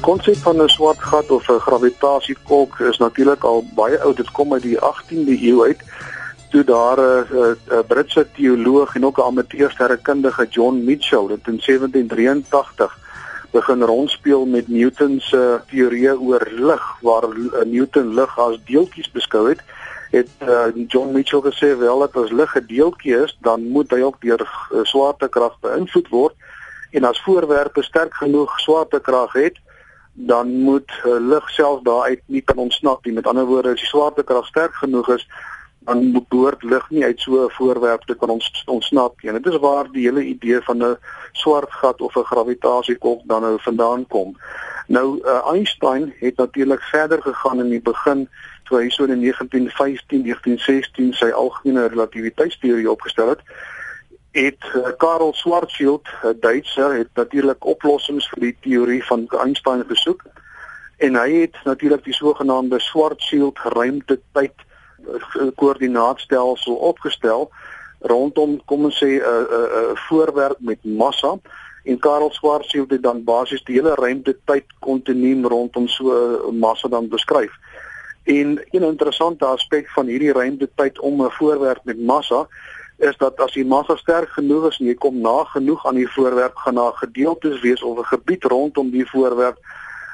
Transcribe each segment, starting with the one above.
konsep van 'n swart gat of 'n gravitasiekolk is natuurlik al baie oud. Dit kom uit die 18de eeu uit toe daar 'n Britse teoloog en ook 'n amateursterrekundige John Mitchell dit in 1783 begin rondspeel met Newton se teorie oor lig waar Newton lig as deeltjies beskou het het uh, John Mitchell gesê wel dat as lig 'n deeltjie is dan moet hy ook deur uh, swaartekrag beïnvloed word en as voorwerpe sterk genoeg swaartekrag het dan moet uh, lig self daaruit nie kan ontsnap nie. Met ander woorde, as die swaartekrag sterk genoeg is, dan behoort lig nie uit so 'n voorwerp te kan ons, ontsnap nie. En dit is waar die hele idee van 'n swart gat of 'n gravitasiekolk dan nou vandaan kom. Nou uh, Einstein het natuurlik verder gegaan in die begin toe hy so in 1915, 1916 sy algemene relativiteitsteorie opgestel het het uh, Karl Schwarzschild, 'n Duitser, het natuurlik oplossings vir die teorie van Einstein gesoek en hy het natuurlik die sogenaamde Schwarzschild ruimtetyd uh, koördinaatstelsel opgestel rondom kom ons sê 'n uh, 'n uh, uh, voorwerp met massa en Karl Schwarzschild het dan basies die hele ruimtetyd kontinuum rondom so 'n massa dan beskryf. En 'n interessante aspek van hierdie ruimtetyd om 'n voorwerp met massa is dat as die massa sterk genoeg is en jy kom na genoeg aan die voorwerp gaan na gedeeltes wees of 'n gebied rondom die voorwerp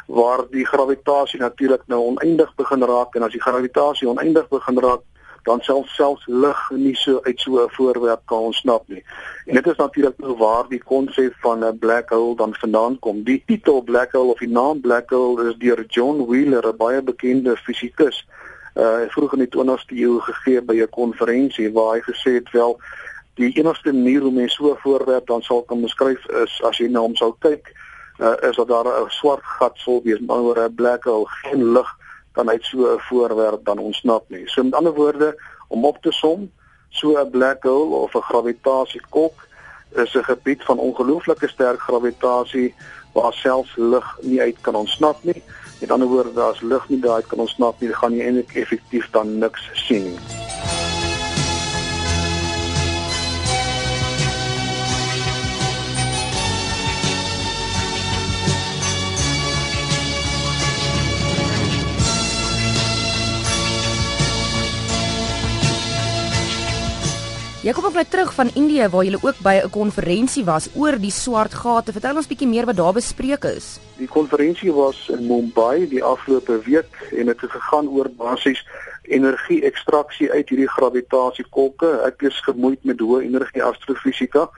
waar die gravitasie natuurlik nou oneindig begin raak en as die gravitasie oneindig begin raak dan selfs selfs lig nie so uit so 'n voorwerp kan ontsnap nie. En dit is natuurlik nou waar die konsep van 'n black hole dan vandaan kom. Die titel black hole of die naam black hole is deur John Wheeler, 'n baie bekende fisikus uh vroeg in die 20ste eeu gegee by 'n konferensie waar hy gesê het wel die enigste manier hoe mens so 'n voorwerp dan sal kan beskryf is as jy na hom sou kyk uh is dat daar 'n swart gat sou wees met oor 'n black hole geen lig kan uit so 'n voorwerp dan ontsnap nie. So met ander woorde om op te som so 'n black hole of 'n gravitasiekolk is 'n gebied van ongelooflike sterk gravitasie waar selfs lig nie uit kan ontsnap nie. Met ander woorde, as lig nie daai kan ontsnap nie, gaan jy eintlik effektief dan niks sien nie. Jy kom ook net terug van Indië waar jy ook by 'n konferensie was oor die swart gate. Vertel ons bietjie meer wat daar bespreek is. Die konferensie was in Mumbai die afgelope week en dit het gegaan oor basies energie ekstraksie uit hierdie gravitasiekolke. Ek is gemoeid met hoë energie astrofisika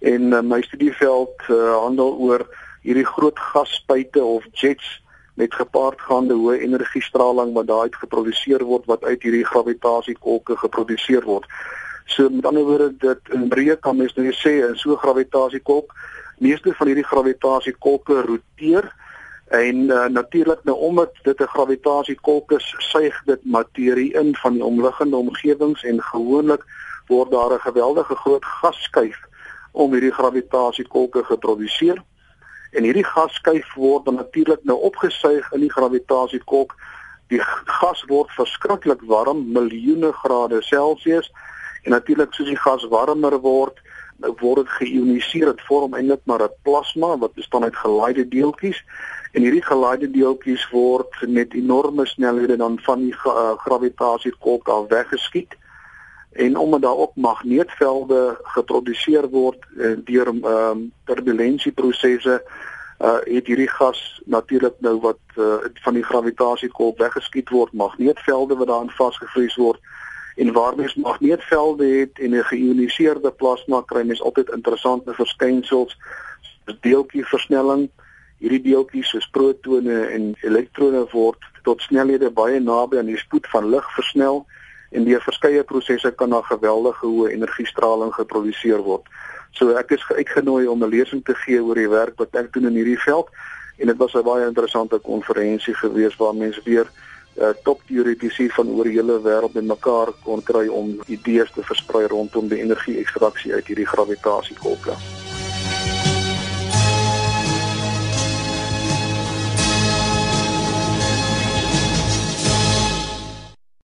en uh, my studieveld uh, handel oor hierdie groot gasspuite of jets met gepaardgaande hoë energiestraling wat daaruit geproduseer word wat uit hierdie gravitasiekolke geproduseer word. So met ander woorde dit in breë kan mens nou sê 'n so gravitasiekolk, meeste van hierdie gravitasiekolke roteer en uh, natuurlik nou omdat dit 'n gravitasiekolk is, suig dit materie in van die omliggende omgewings en gewoonlik word daar 'n geweldige groot gasskuif om hierdie gravitasiekolke geproduseer. En hierdie gasskuif word dan natuurlik nou opgesuig in die gravitasiekolk. Die gas word verskriklik warm, miljoene grade Celsius En natuurlik soos die gas warmer word, word dit geioniseer, dit vorm eintlik maar 'n plasma wat bestaan uit gelaaide deeltjies. En hierdie gelaaide deeltjies word met enorme snelhede dan van die uh, gravitasie-kolk af weggeskiet. En omdat daar ook magneetvelde geproduseer word uh, deur ehm um, turbulensieprosesse uh het hierdie gas natuurlik nou wat uh, van die gravitasie-kolk weggeskiet word, magneetvelde wat daarin vasgevries word en waar mens magneetvelde het en 'n geïoniseerde plasma kry mens altyd interessante verskynsels soos deeltjie versnelling hierdie deeltjies soos protone en elektrone word tot snelhede baie naby aan die spoed van lig versnel en deur verskeie prosesse kan daar geweldige hoë energiestraling geproduseer word. So ek is uitgenooi om 'n lesing te gee oor die werk wat ek doen in hierdie veld en dit was 'n baie interessante konferensie gewees waar mense weer uh, top teoretici van oor die hele wêreld met mekaar kon kry om idees te versprei rondom die energie ekstraksie uit hierdie gravitasiekolke.